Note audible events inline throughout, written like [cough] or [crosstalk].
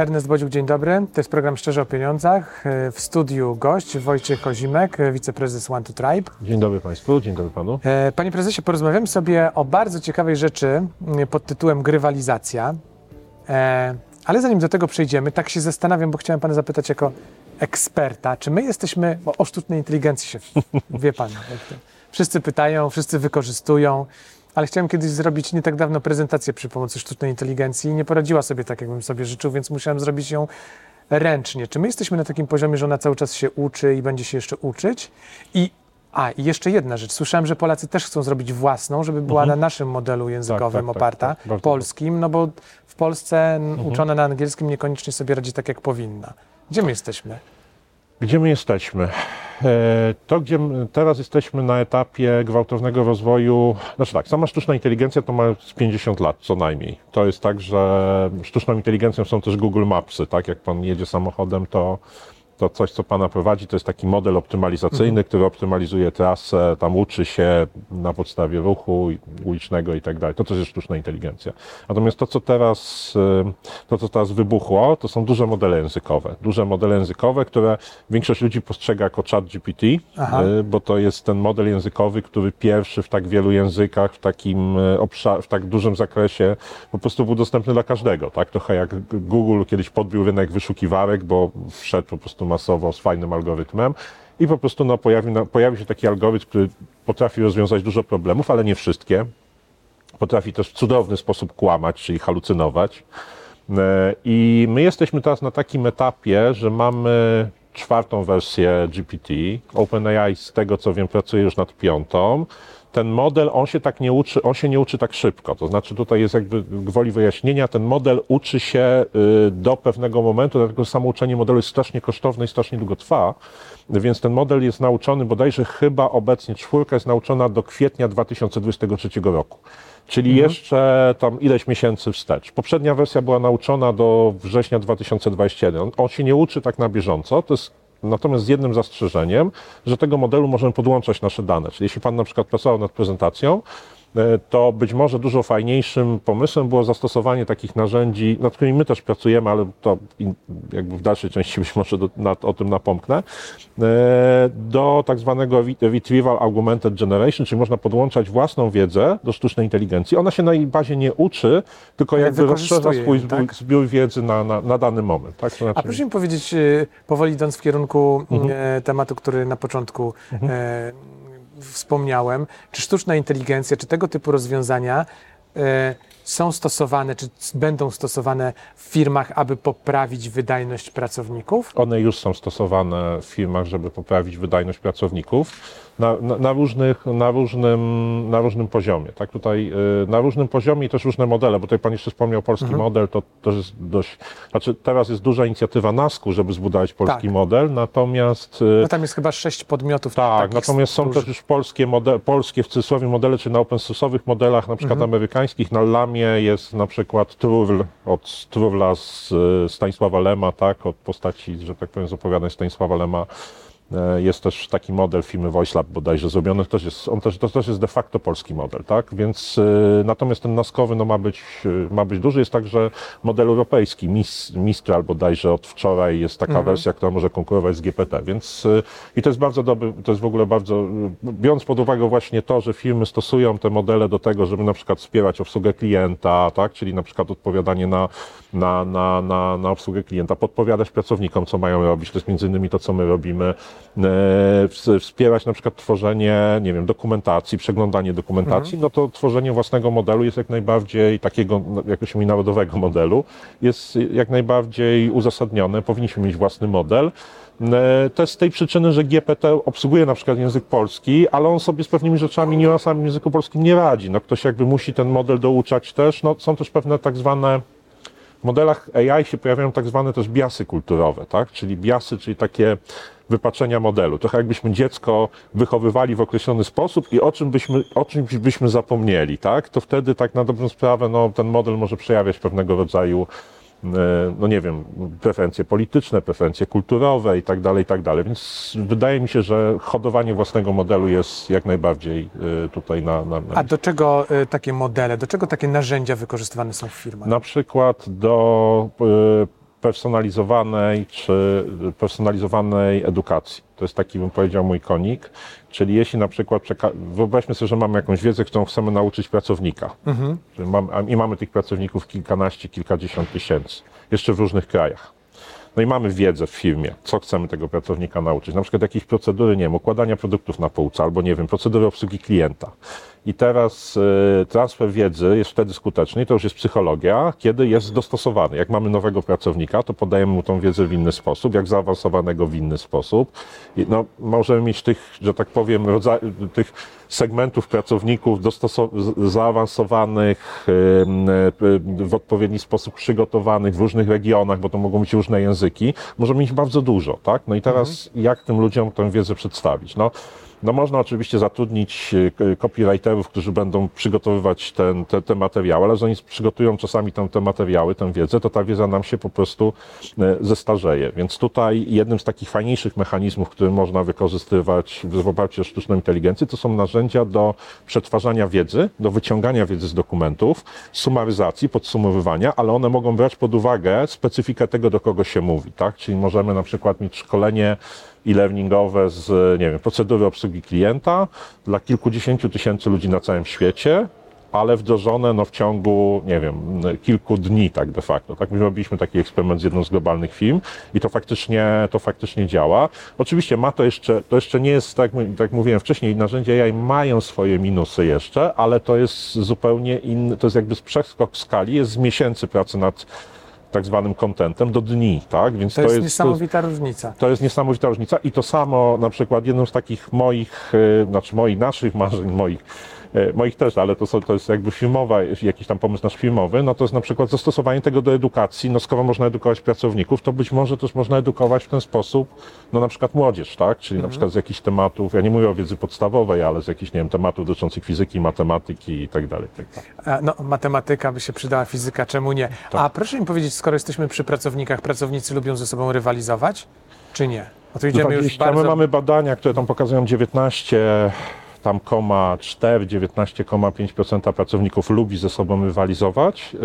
Ernest Bodziuk, dzień dobry. To jest program Szczerze o Pieniądzach. W studiu gość Wojciech Kozimek, wiceprezes One to Tribe. Dzień dobry Państwu, dzień dobry Panu. E, Panie prezesie, porozmawiamy sobie o bardzo ciekawej rzeczy pod tytułem grywalizacja. E, Ale zanim do tego przejdziemy, tak się zastanawiam, bo chciałem Pana zapytać jako eksperta, czy my jesteśmy, bo o sztucznej inteligencji się, wie Pan, wszyscy pytają, wszyscy wykorzystują, ale chciałem kiedyś zrobić nie tak dawno prezentację przy pomocy sztucznej inteligencji i nie poradziła sobie tak, jakbym sobie życzył, więc musiałem zrobić ją ręcznie. Czy my jesteśmy na takim poziomie, że ona cały czas się uczy i będzie się jeszcze uczyć? I a, i jeszcze jedna rzecz. Słyszałem, że Polacy też chcą zrobić własną, żeby była na naszym modelu językowym tak, tak, oparta, tak, polskim, no bo w Polsce n- uczona na angielskim niekoniecznie sobie radzi tak, jak powinna. Gdzie my jesteśmy? Gdzie my jesteśmy? E, To, gdzie teraz jesteśmy na etapie gwałtownego rozwoju, znaczy tak, sama sztuczna inteligencja to ma z 50 lat co najmniej. To jest tak, że sztuczną inteligencją są też Google Mapsy, tak? Jak Pan jedzie samochodem, to to coś, co Pana prowadzi, to jest taki model optymalizacyjny, który optymalizuje trasę, tam uczy się na podstawie ruchu ulicznego i tak dalej. To też jest sztuczna inteligencja. Natomiast to, co teraz, y, to, co teraz wybuchło, to są duże modele językowe. Duże modele językowe, które większość ludzi postrzega jako chat GPT, Aha. y, bo to jest ten model językowy, który pierwszy w tak wielu językach, w takim y, obszarze, w tak dużym zakresie po prostu był dostępny dla każdego, tak? Trochę jak Google kiedyś podbił rynek wyszukiwarek, bo wszedł po prostu masowo z fajnym algorytmem i po prostu no, pojawił, no, pojawił się taki algorytm, który potrafi rozwiązać dużo problemów, ale nie wszystkie. Potrafi też w cudowny sposób kłamać, czyli halucynować. E, I my jesteśmy teraz na takim etapie, że mamy czwartą wersję GPT. OpenAI, z tego co wiem, pracuje już nad piątą. Ten model, on się tak nie uczy, on się nie uczy tak szybko. To znaczy, tutaj jest jakby gwoli wyjaśnienia, ten model uczy się y, do pewnego momentu, dlatego samo uczenie modelu jest strasznie kosztowne i strasznie długo trwa. Więc ten model jest nauczony, bodajże chyba obecnie czwórka jest nauczona do kwietnia 2023 roku. Czyli jeszcze tam ileś miesięcy wstecz. Poprzednia wersja była nauczona do września 2021. On, on się nie uczy tak na bieżąco, to jest natomiast z jednym zastrzeżeniem, że tego modelu możemy podłączać nasze dane. Czyli jeśli Pan na przykład pracował nad prezentacją, to być może dużo fajniejszym pomysłem było zastosowanie takich narzędzi, nad którymi my też pracujemy, ale to jakby w dalszej części [laughs] być może do, nad, o tym napomknę, e, do tak zwanego re- Retrieval Augmented Generation, czyli można podłączać własną wiedzę do sztucznej inteligencji. Ona się na jej bazie nie uczy, tylko Ale jakby rozszerza swój tak? zbiór wiedzy na, na, na dany moment. Tak? To A znaczy, proszę mi powiedzieć, y, powoli idąc w kierunku Mhm. e, tematu, który na początku e, wspomniałem, czy sztuczna inteligencja, czy tego typu rozwiązania e, są stosowane, czy będą stosowane w firmach, aby poprawić wydajność pracowników? One już są stosowane w firmach, żeby poprawić wydajność pracowników na, na, na, różnych, na, różnym, na różnym poziomie. Tak? Tutaj y, na różnym poziomie i też różne modele, bo tutaj Pan jeszcze wspomniał polski model, to też jest dość, znaczy teraz jest duża inicjatywa NASK-u, żeby zbudować polski Tak. model, natomiast y, No tam jest chyba sześć podmiotów. tak, natomiast są też już polskie, mode, polskie w cudzysłowie modele, czy na open source'owych modelach, na przykład amerykańskich. Na Lamie jest na przykład Trurl, od Trurla z y, Stanisława Lema, tak, od postaci, że tak powiem, z opowiadań Stanisława Lema. E, Jest też taki model firmy VoiceLab bodajże zrobiony, to też jest, on też, to też jest de facto polski model, tak? Więc y, natomiast ten naskowy no, ma, być, y, ma być duży. Jest także model europejski, Mis, Mistral bodajże od wczoraj jest taka wersja, która może konkurować z GPT, więc i to jest bardzo dobry, to jest w ogóle bardzo, biorąc pod uwagę właśnie to, że firmy stosują te modele do tego, żeby na przykład wspierać obsługę klienta, tak? Czyli na przykład odpowiadanie na, na, na, na, na obsługę klienta, podpowiadać pracownikom, co mają robić, to jest między innymi to, co my robimy, e, wspierać na przykład tworzenie, nie wiem, dokumentacji, przeglądanie dokumentacji, no to tworzenie własnego modelu jest jak najbardziej takiego, no, jak się mówi, narodowego [laughs] modelu, jest jak najbardziej uzasadnione, powinniśmy mieć własny model. E, To jest z tej przyczyny, że GPT obsługuje na przykład język polski, ale on sobie z pewnymi rzeczami, niuansami w języku polskim nie radzi. No ktoś jakby musi ten model douczać też. No są też pewne tak zwane w modelach AI się pojawiają tak zwane też biasy kulturowe, tak? Czyli biasy, czyli takie wypaczenia modelu. Trochę jakbyśmy dziecko wychowywali w określony sposób i o, czym byśmy, o czymś byśmy zapomnieli, tak? To wtedy tak na dobrą sprawę no, ten model może przejawiać pewnego rodzaju no nie wiem, preferencje polityczne, preferencje kulturowe i tak dalej, i tak dalej. Więc wydaje mi się, że hodowanie własnego modelu jest jak najbardziej e, tutaj na, na, na A do czego y, takie modele, do czego takie narzędzia wykorzystywane są w firmach? Na przykład do personalizowanej czy personalizowanej edukacji. To jest taki, bym powiedział, mój konik. Czyli jeśli na przykład, wyobraźmy sobie, że mamy jakąś wiedzę, którą chcemy nauczyć pracownika. A- I mamy tych pracowników kilkanaście, kilkadziesiąt tysięcy, jeszcze w różnych krajach. No i mamy wiedzę w firmie, co chcemy tego pracownika nauczyć. Na przykład jakieś procedury, nie wiem, układania produktów na półce, albo nie wiem, procedury obsługi klienta. I teraz y, transfer wiedzy jest wtedy skuteczny, i to już jest psychologia, kiedy jest dostosowany. Jak mamy nowego pracownika, to podajemy mu tą wiedzę w inny sposób, jak zaawansowanego w inny sposób. I no, możemy mieć tych, że tak powiem, tych segmentów pracowników zaawansowanych, y, w odpowiedni sposób przygotowanych w różnych regionach, bo to mogą być różne języki. Możemy mieć bardzo dużo, tak? No i teraz jak tym ludziom tę wiedzę przedstawić? No, no można oczywiście zatrudnić e, copywriterów, którzy będą przygotowywać ten, te, te materiały, ale oni przygotują czasami tam te materiały, tę wiedzę, to ta wiedza nam się po prostu e, zestarzeje. Więc tutaj jednym z takich fajniejszych mechanizmów, które można wykorzystywać w oparciu o sztuczną inteligencję, to są narzędzia do przetwarzania wiedzy, do wyciągania wiedzy z dokumentów, sumaryzacji, podsumowywania, ale one mogą brać pod uwagę specyfikę tego, do kogo się mówi, tak? Czyli możemy na przykład mieć szkolenie e-learningowe z, nie wiem, procedury obsługi klienta dla kilkudziesięciu tysięcy ludzi na całym świecie, ale wdrożone no, w ciągu, nie wiem, kilku dni tak de facto. Tak, my robiliśmy taki eksperyment z jedną z globalnych firm i to faktycznie, to faktycznie działa. Oczywiście ma to jeszcze, to jeszcze nie jest, tak, tak mówiłem wcześniej, narzędzia AI mają swoje minusy jeszcze, ale to jest zupełnie inny, to jest jakby przeskok skali, jest z miesięcy pracy nad tak zwanym contentem do dni, tak? Więc To, jest niesamowita różnica. to jest niesamowita różnica i to samo na przykład jednym z takich moich, e, znaczy moich, naszych marzeń, moich, moich też, ale to, są, to jest jakby filmowa, jakiś tam pomysł nasz filmowy, no to jest na przykład zastosowanie tego do edukacji, no skoro można edukować pracowników, to być może też można edukować w ten sposób, no na przykład młodzież, tak, czyli na przykład z jakichś tematów, ja nie mówię o wiedzy podstawowej, ale z jakichś, nie wiem, tematów dotyczących fizyki, matematyki i tak dalej. Tak dalej. E, No, matematyka by się przydała, fizyka, czemu nie? Tak. A proszę mi powiedzieć, skoro jesteśmy przy pracownikach, pracownicy lubią ze sobą rywalizować, czy nie? No to idziemy już 20, bardzo... My mamy badania, które tam pokazują 19 tam 4, 19,5% pracowników lubi ze sobą rywalizować. Yy,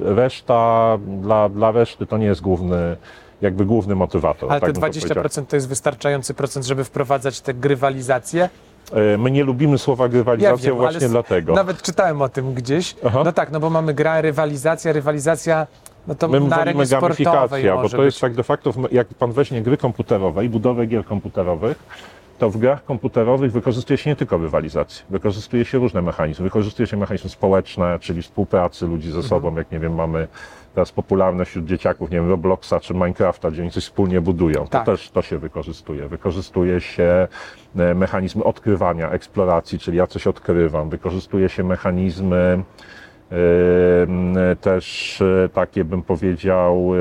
yy, reszta, dla, dla reszty to nie jest główny, jakby główny motywator. Ale tak te bym to powiedział. 20% to jest wystarczający procent, żeby wprowadzać tę grywalizację? Yy, My nie lubimy słowa grywalizacja wiem, ale właśnie dlatego. Nawet czytałem o tym gdzieś. Aha. No tak, no bo mamy gra, rywalizacja, rywalizacja, no to My na sportowej gamifikacja, bo to jest być. tak de facto, jak pan weźmie gry komputerowe i budowę gier komputerowych, to w grach komputerowych wykorzystuje się nie tylko rywalizację, wykorzystuje się różne mechanizmy. Wykorzystuje się mechanizmy społeczne, czyli współpracy ludzi Mhm. ze sobą, jak nie wiem, mamy teraz popularne wśród dzieciaków, nie wiem, Robloxa czy Minecrafta, gdzie oni coś wspólnie budują. Tak. To też to się wykorzystuje. Wykorzystuje się e, mechanizmy odkrywania, eksploracji, czyli ja coś odkrywam. Wykorzystuje się mechanizmy też e, takie bym powiedział e,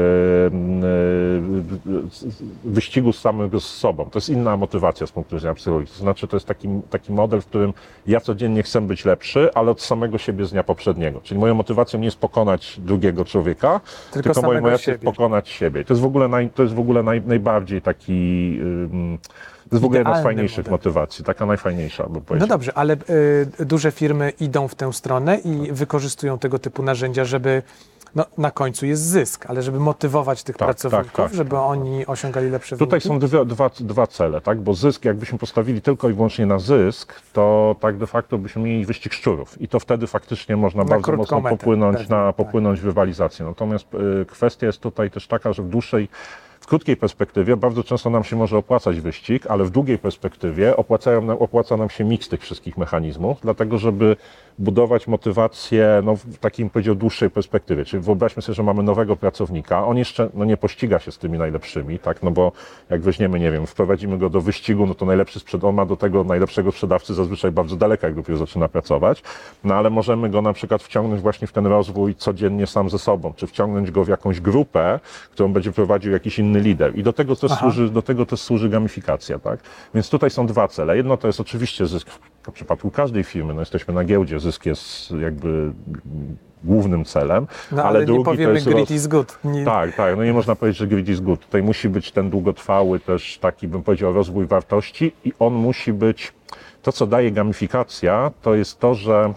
wyścigu z samym z sobą. To jest inna motywacja z punktu widzenia psychologii. To znaczy to jest taki, taki model, w którym ja codziennie chcę być lepszy, ale od samego siebie z dnia poprzedniego. Czyli moją motywacją nie jest pokonać drugiego człowieka, Tylko tylko, moją motywacją jest pokonać siebie. To jest w ogóle, naj, to jest w ogóle naj, najbardziej taki... ym, to jest w ogóle jedna z fajniejszych model. motywacji, taka najfajniejsza, bym No powiedział. dobrze, ale y, duże firmy idą w tę stronę i wykorzystują tego typu narzędzia, żeby no, na końcu jest zysk, ale żeby motywować tych Tak, pracowników, tak, tak. żeby oni osiągali lepsze Tutaj wyniki. są dwie, dwa, dwa cele, tak? Bo zysk, jakbyśmy postawili tylko i wyłącznie na zysk, to tak de facto byśmy mieli wyścig szczurów. I to wtedy faktycznie można Na bardzo mocno metę, popłynąć, pewnie, na, tak. popłynąć w rywalizację. Natomiast y, kwestia jest tutaj też taka, że w dłuższej krótkiej perspektywie bardzo często nam się może opłacać wyścig, ale w długiej perspektywie opłacają opłaca nam się miks tych wszystkich mechanizmów, dlatego żeby budować motywację no, w takim, powiedział, dłuższej perspektywie. Czyli wyobraźmy sobie, że mamy nowego pracownika, on jeszcze no, nie pościga się z tymi najlepszymi, tak, no bo jak weźmiemy, nie wiem, wprowadzimy go do wyścigu, no to najlepszy sprzed, on ma do tego najlepszego sprzedawcy zazwyczaj bardzo daleko, jak dopiero zaczyna pracować, no ale możemy go na przykład wciągnąć właśnie w ten rozwój codziennie sam ze sobą, czy wciągnąć go w jakąś grupę, którą będzie prowadził jakiś inny lider. I do tego też, Aha. służy, do tego też służy gamifikacja, tak? Więc tutaj są dwa cele. Jedno to jest oczywiście zysk w przypadku każdej firmy, no jesteśmy na giełdzie, zysk jest jakby głównym celem, No ale, drugi nie to powiemy jest grit roz- is good. Nie, tak, tak. No nie można powiedzieć, że grid is good. Tutaj musi być ten długotrwały też taki, bym powiedział, rozwój wartości i on musi być, to co daje gamifikacja, to jest to, że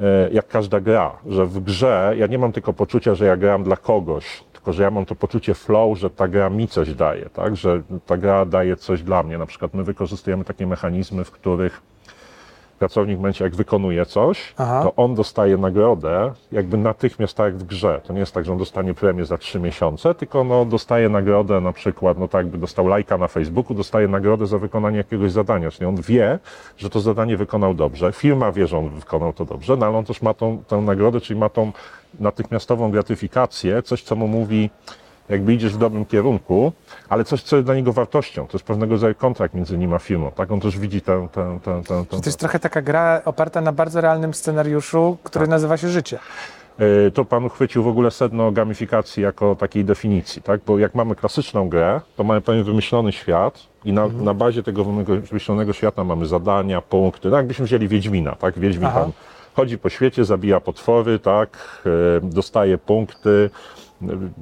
e, jak każda gra, że w grze ja nie mam tylko poczucia, że ja gram dla kogoś, tylko że ja mam to poczucie flow, że ta gra mi coś daje, tak? że ta gra daje coś dla mnie. Na przykład my wykorzystujemy takie mechanizmy, w których pracownik w momencie, jak wykonuje coś, Aha. to on dostaje nagrodę jakby natychmiast tak jak w grze. To nie jest tak, że on dostanie premię za trzy miesiące, tylko no, dostaje nagrodę na przykład, no tak jakby dostał lajka na Facebooku, dostaje nagrodę za wykonanie jakiegoś zadania. Czyli on wie, że to zadanie wykonał dobrze, firma wie, że on wykonał to dobrze, no ale on też ma tą, tę nagrodę, czyli ma tą natychmiastową gratyfikację, coś co mu mówi, jakby idziesz w dobrym kierunku, ale coś, co jest dla niego wartością. To jest pewnego rodzaju kontrakt między nim a firmą. Tak? On też widzi tę, tę, tę, tę, tę, To jest trochę taka gra oparta na bardzo realnym scenariuszu, który Tak. nazywa się życie. E, to pan uchwycił w ogóle sedno gamifikacji jako takiej definicji, tak? Bo jak mamy klasyczną grę, to mamy pewien wymyślony świat i na, na bazie tego wymyślonego świata mamy zadania, punkty. No jakbyśmy wzięli Wiedźmina, tak? Wiedźmin Aha. tam chodzi po świecie, zabija potwory, tak? E, dostaje punkty.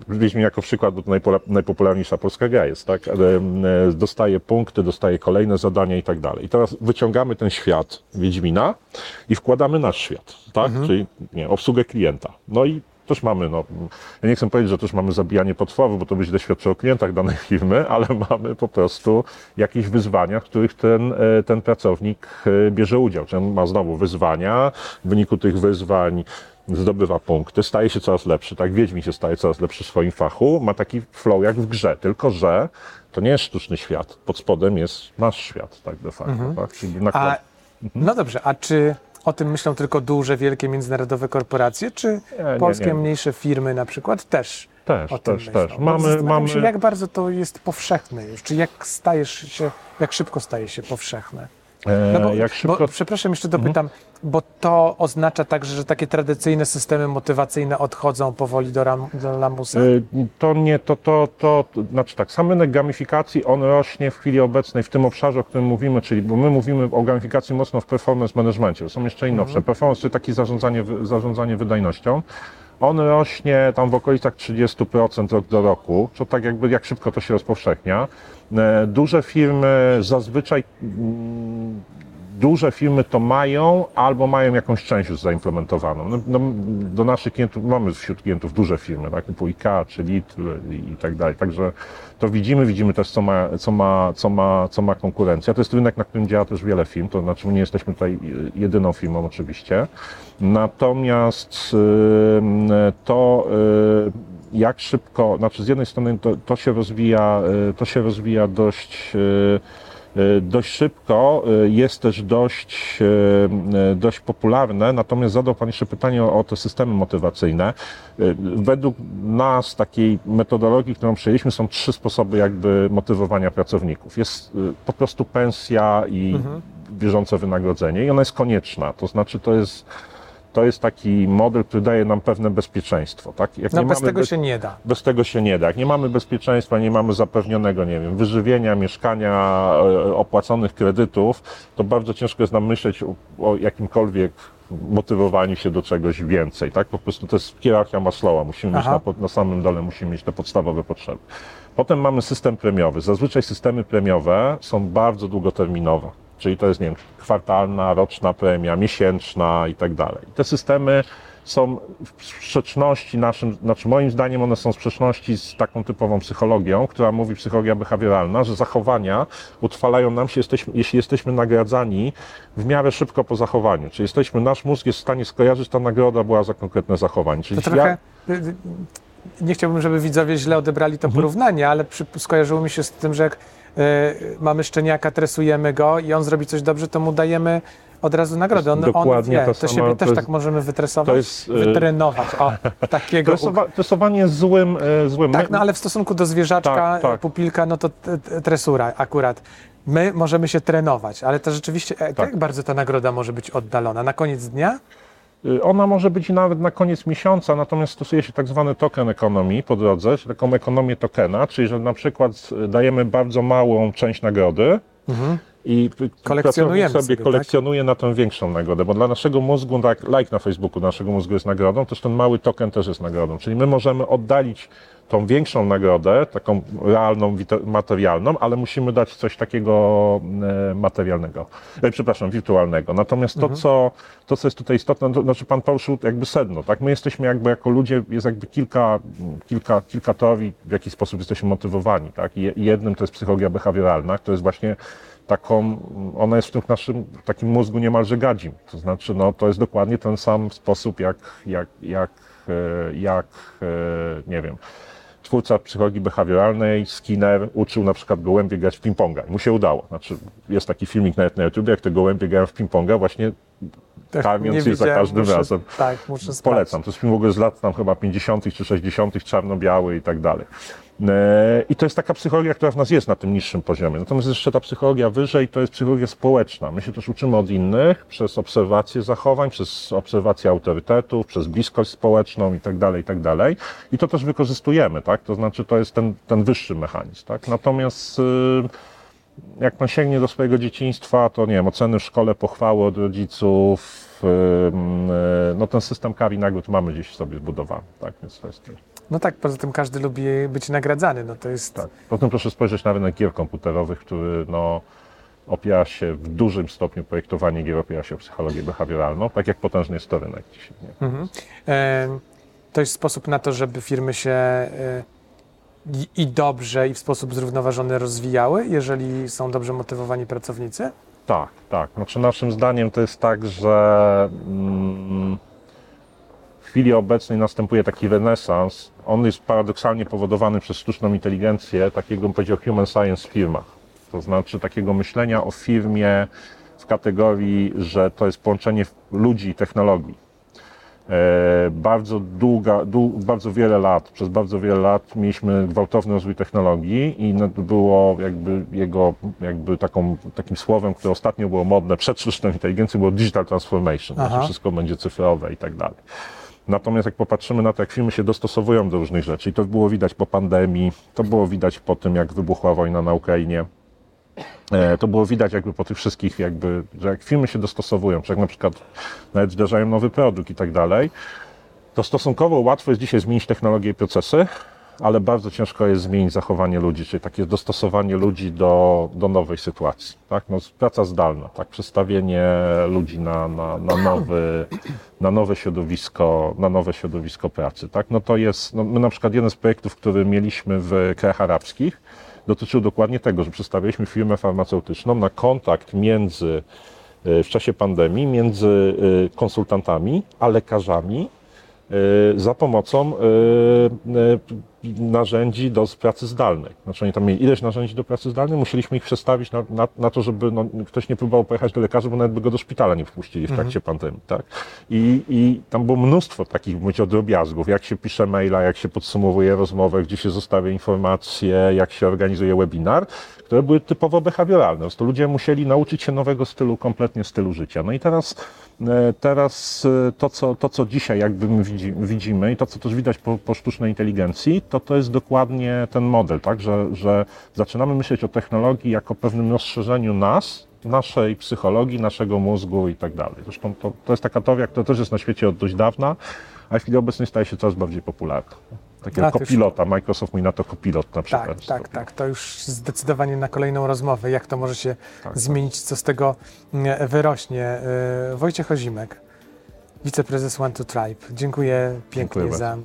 Wiedźmin jako przykład, bo to najpola- najpopularniejsza polska gra jest, tak? E, e, Dostaje punkty, dostaje kolejne zadania i tak dalej. I teraz wyciągamy ten świat Wiedźmina i wkładamy nasz świat, tak? Czyli nie, obsługę klienta. No i też mamy, no, ja nie chcę powiedzieć, że też mamy zabijanie potworów, bo to będzie świadczy o klientach danej firmy, [laughs] ale mamy po prostu jakieś wyzwania, w których ten, e, ten pracownik bierze udział. Czyli on ma znowu wyzwania, w wyniku tych wyzwań zdobywa punkty, staje się coraz lepszy, tak? Wiedźmin się staje coraz lepszy w swoim fachu, ma taki flow jak w grze, tylko że to nie jest sztuczny świat, pod spodem jest nasz świat, tak de facto, tak? Czyli Mhm. A, nakład... no dobrze, a czy o tym myślą tylko duże, wielkie międzynarodowe korporacje, czy nie, polskie nie. mniejsze firmy na przykład też Też, o tym też, myślą? też. Mamy, mamy... się, jak bardzo to jest powszechne już, czy jak stajesz się, jak szybko staje się powszechne. e, No bo, jak szybko... bo, przepraszam, jeszcze dopytam, bo to oznacza także, że takie tradycyjne systemy motywacyjne odchodzą powoli do, ram, do lamusa? Y, To nie, to, to, to, to, znaczy tak, sam rynek gamifikacji, on rośnie w chwili obecnej w tym obszarze, o którym mówimy, czyli, bo my mówimy o gamifikacji mocno w performance managementie, są jeszcze inne obszary. Performance, czyli takie zarządzanie, zarządzanie wydajnością. On rośnie tam w okolicach 30% rok do roku, to tak jakby jak szybko to się rozpowszechnia. E, Duże firmy zazwyczaj mm, duże firmy to mają, albo mają jakąś część już zaimplementowaną. No, no, do naszych klientów, mamy wśród klientów duże firmy, tak, typu IKEA czy Lidl i, tak dalej. Także to widzimy, widzimy też, co ma, co, ma, co, ma, co ma konkurencja. To jest rynek, na którym działa też wiele firm, to znaczy my nie jesteśmy tutaj jedyną firmą oczywiście. Natomiast y, to y, jak szybko, znaczy z jednej strony to, to się rozwija, y, to się rozwija dość dość szybko, y, jest też dość, y, dość popularne, natomiast zadał Pan jeszcze pytanie o, o te systemy motywacyjne. Według nas, takiej metodologii, którą przyjęliśmy, są trzy sposoby jakby motywowania pracowników. Jest po prostu pensja i bieżące wynagrodzenie i ona jest konieczna, to znaczy to jest to jest taki model, który daje nam pewne bezpieczeństwo. Tak? Jak No nie bez tego bez- się nie da. bez tego się nie da. Jak nie mamy bezpieczeństwa, nie mamy zapewnionego, nie wiem, wyżywienia, mieszkania, e, opłaconych kredytów, to bardzo ciężko jest nam myśleć o, o jakimkolwiek motywowaniu się do czegoś więcej, tak? Po prostu to jest hierarchia Maslowa. Musimy mieć Aha. na, pod- na samym dole, musimy mieć te podstawowe potrzeby. Potem mamy system premiowy. Zazwyczaj systemy premiowe są bardzo długoterminowe. Czyli to jest, nie wiem, kwartalna, roczna premia, miesięczna i tak dalej. Te systemy są w sprzeczności naszym, znaczy moim zdaniem one są w sprzeczności z taką typową psychologią, która mówi psychologia behawioralna, że zachowania utrwalają nam się, jesteśmy, jeśli jesteśmy nagradzani w miarę szybko po zachowaniu. Czyli jesteśmy, nasz mózg jest w stanie skojarzyć, ta nagroda była za konkretne zachowanie. Czyli To trochę. y, y, Nie chciałbym, żeby widzowie źle odebrali Mhm. to porównanie, ale przy, skojarzyło mi się z tym, że jak y, mamy szczeniaka, tresujemy go i on zrobi coś dobrze, to mu dajemy od razu nagrodę. On, on Dokładnie wie, ta to sama- siebie to też jest- tak możemy wytresować, to jest, y, wytrenować. O, [laughs] takiego. Tresowa, tresowanie jest złym, e, złym. Tak, no ale w stosunku do zwierzaczka, Tak, tak. pupilka, no to tresura akurat. My możemy się trenować, ale to rzeczywiście, e, Tak. jak bardzo ta nagroda może być oddalona? Na koniec dnia? Y, Ona może być nawet na koniec miesiąca, natomiast stosuje się tak zwany token economy po drodze, czyli taką ekonomię tokena, czyli że na przykład y, dajemy bardzo małą część nagrody i p- Kolekcjonujemy sobie, sobie, tak? kolekcjonuje na tę większą nagrodę, bo dla naszego mózgu, tak like na Facebooku naszego mózgu jest nagrodą, też ten mały token też jest nagrodą, czyli my możemy oddalić tą większą nagrodę, taką realną, materialną, ale musimy dać coś takiego e, materialnego, e, przepraszam, wirtualnego. Natomiast to, co, to, co jest tutaj istotne, to znaczy pan poruszył jakby sedno, tak? My jesteśmy jakby jako ludzie, jest jakby kilka, kilka, kilka teorii, w jaki sposób jesteśmy motywowani, tak? I jednym to jest psychologia behawioralna, to jest właśnie taką, ona jest w tym naszym takim mózgu niemalże gadzim. To znaczy, no, to jest dokładnie ten sam sposób, jak, jak, jak, e, jak nie wiem, twórca psychologii behawioralnej, Skinner, uczył na przykład gołębie grać w ping-ponga. I mu się udało. Znaczy, jest taki filmik nawet na YouTube, jak te gołębie grają w ping-ponga, właśnie Tak, Karmiąc nie je za każdym muszę, razem. Tak, muszę sprawdzić. Polecam. To jest film w ogóle z lat tam chyba 50. czy 60., czarno-biały i tak dalej. E, I to jest taka psychologia, która w nas jest na tym niższym poziomie. Natomiast jeszcze ta psychologia wyżej to jest psychologia społeczna. My się też uczymy od innych przez obserwację zachowań, przez obserwację autorytetów, przez bliskość społeczną i tak dalej, i tak dalej. I to też wykorzystujemy, tak? To znaczy to jest ten, ten wyższy mechanizm, tak? Natomiast y, jak pan sięgnie do swojego dzieciństwa, to nie wiem, oceny w szkole, pochwały od rodziców, y, no ten system kar i nagród mamy gdzieś sobie zbudowany, tak, więc to jest... No tak, poza tym każdy lubi być nagradzany, no to jest... Tak. Potem proszę spojrzeć na rynek gier komputerowych, który no, opiera się w dużym stopniu, projektowanie gier opiera się o psychologię behawioralną, tak jak potężny jest to rynek dzisiaj. Mhm. E, To jest sposób na to, żeby firmy się e, i, dobrze, i w sposób zrównoważony rozwijały, jeżeli są dobrze motywowani pracownicy? Tak, tak. Znaczy naszym zdaniem to jest tak, że mm, w chwili obecnej następuje taki renesans. On jest paradoksalnie powodowany przez sztuczną inteligencję, takiego bym powiedział human science w firmach. To znaczy takiego myślenia o firmie w kategorii, że to jest połączenie ludzi i technologii. E, bardzo długa, dłu, bardzo wiele lat, przez bardzo wiele lat mieliśmy gwałtowny rozwój technologii i było jakby jego, jakby taką, takim słowem, które ostatnio było modne przed sztuczną inteligencją, było digital transformation, że wszystko będzie cyfrowe i tak dalej. Natomiast jak popatrzymy na to, jak firmy się dostosowują do różnych rzeczy, i to było widać po pandemii, to było widać po tym, jak wybuchła wojna na Ukrainie, to było widać jakby po tych wszystkich jakby, że jak firmy się dostosowują, czy jak na przykład nawet wdrażają nowy produkt i tak dalej, to stosunkowo łatwo jest dzisiaj zmienić technologię i procesy, ale bardzo ciężko jest zmienić zachowanie ludzi, czyli takie dostosowanie ludzi do, do nowej sytuacji. Tak? No, praca zdalna, tak? przestawienie ludzi na, na, na, nowy, na nowe środowisko, na nowe środowisko pracy. Tak? No to jest, no my na przykład jeden z projektów, który mieliśmy w krajach arabskich, dotyczył dokładnie tego, że przedstawiliśmy firmę farmaceutyczną na kontakt między e, w czasie pandemii między e, konsultantami a lekarzami e, za pomocą narzędzi do pracy zdalnej. Znaczy oni tam mieli ileś narzędzi do pracy zdalnej, musieliśmy ich przestawić na, na, na to, żeby no, ktoś nie próbował pojechać do lekarza, bo nawet by go do szpitala nie wpuścili w trakcie pandemii. Tak? I, I tam było mnóstwo takich mówię, drobiazgów, jak się pisze maila, jak się podsumowuje rozmowę, gdzie się zostawia informacje, jak się organizuje webinar, które były typowo behawioralne. Prostu ludzie musieli nauczyć się nowego stylu, kompletnie stylu życia. No i teraz, e, teraz e, to, co, to, co dzisiaj jakby my widzi, widzimy i to, co też widać po, po sztucznej inteligencji, to to jest dokładnie ten model, tak? że, że zaczynamy myśleć o technologii jako pewnym rozszerzeniu nas, naszej psychologii, naszego mózgu i tak dalej. Zresztą to, to jest taka teoria, która też jest na świecie od dość dawna, a w chwili obecnej staje się coraz bardziej popularna. Takiego A, to już- kopilota, Microsoft mówi na to kopilot na przykład. Tak, tak, tak. To już zdecydowanie na kolejną rozmowę, jak to może się Tak, zmienić, co z tego mm, wyrośnie. E, Wojciech Ozimek, wiceprezes One to Tribe. Dziękuję pięknie Dziękuję za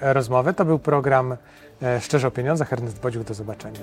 rozmowę. To był program e, Szczerze o pieniądzach. Ernest Bodziuk, do zobaczenia.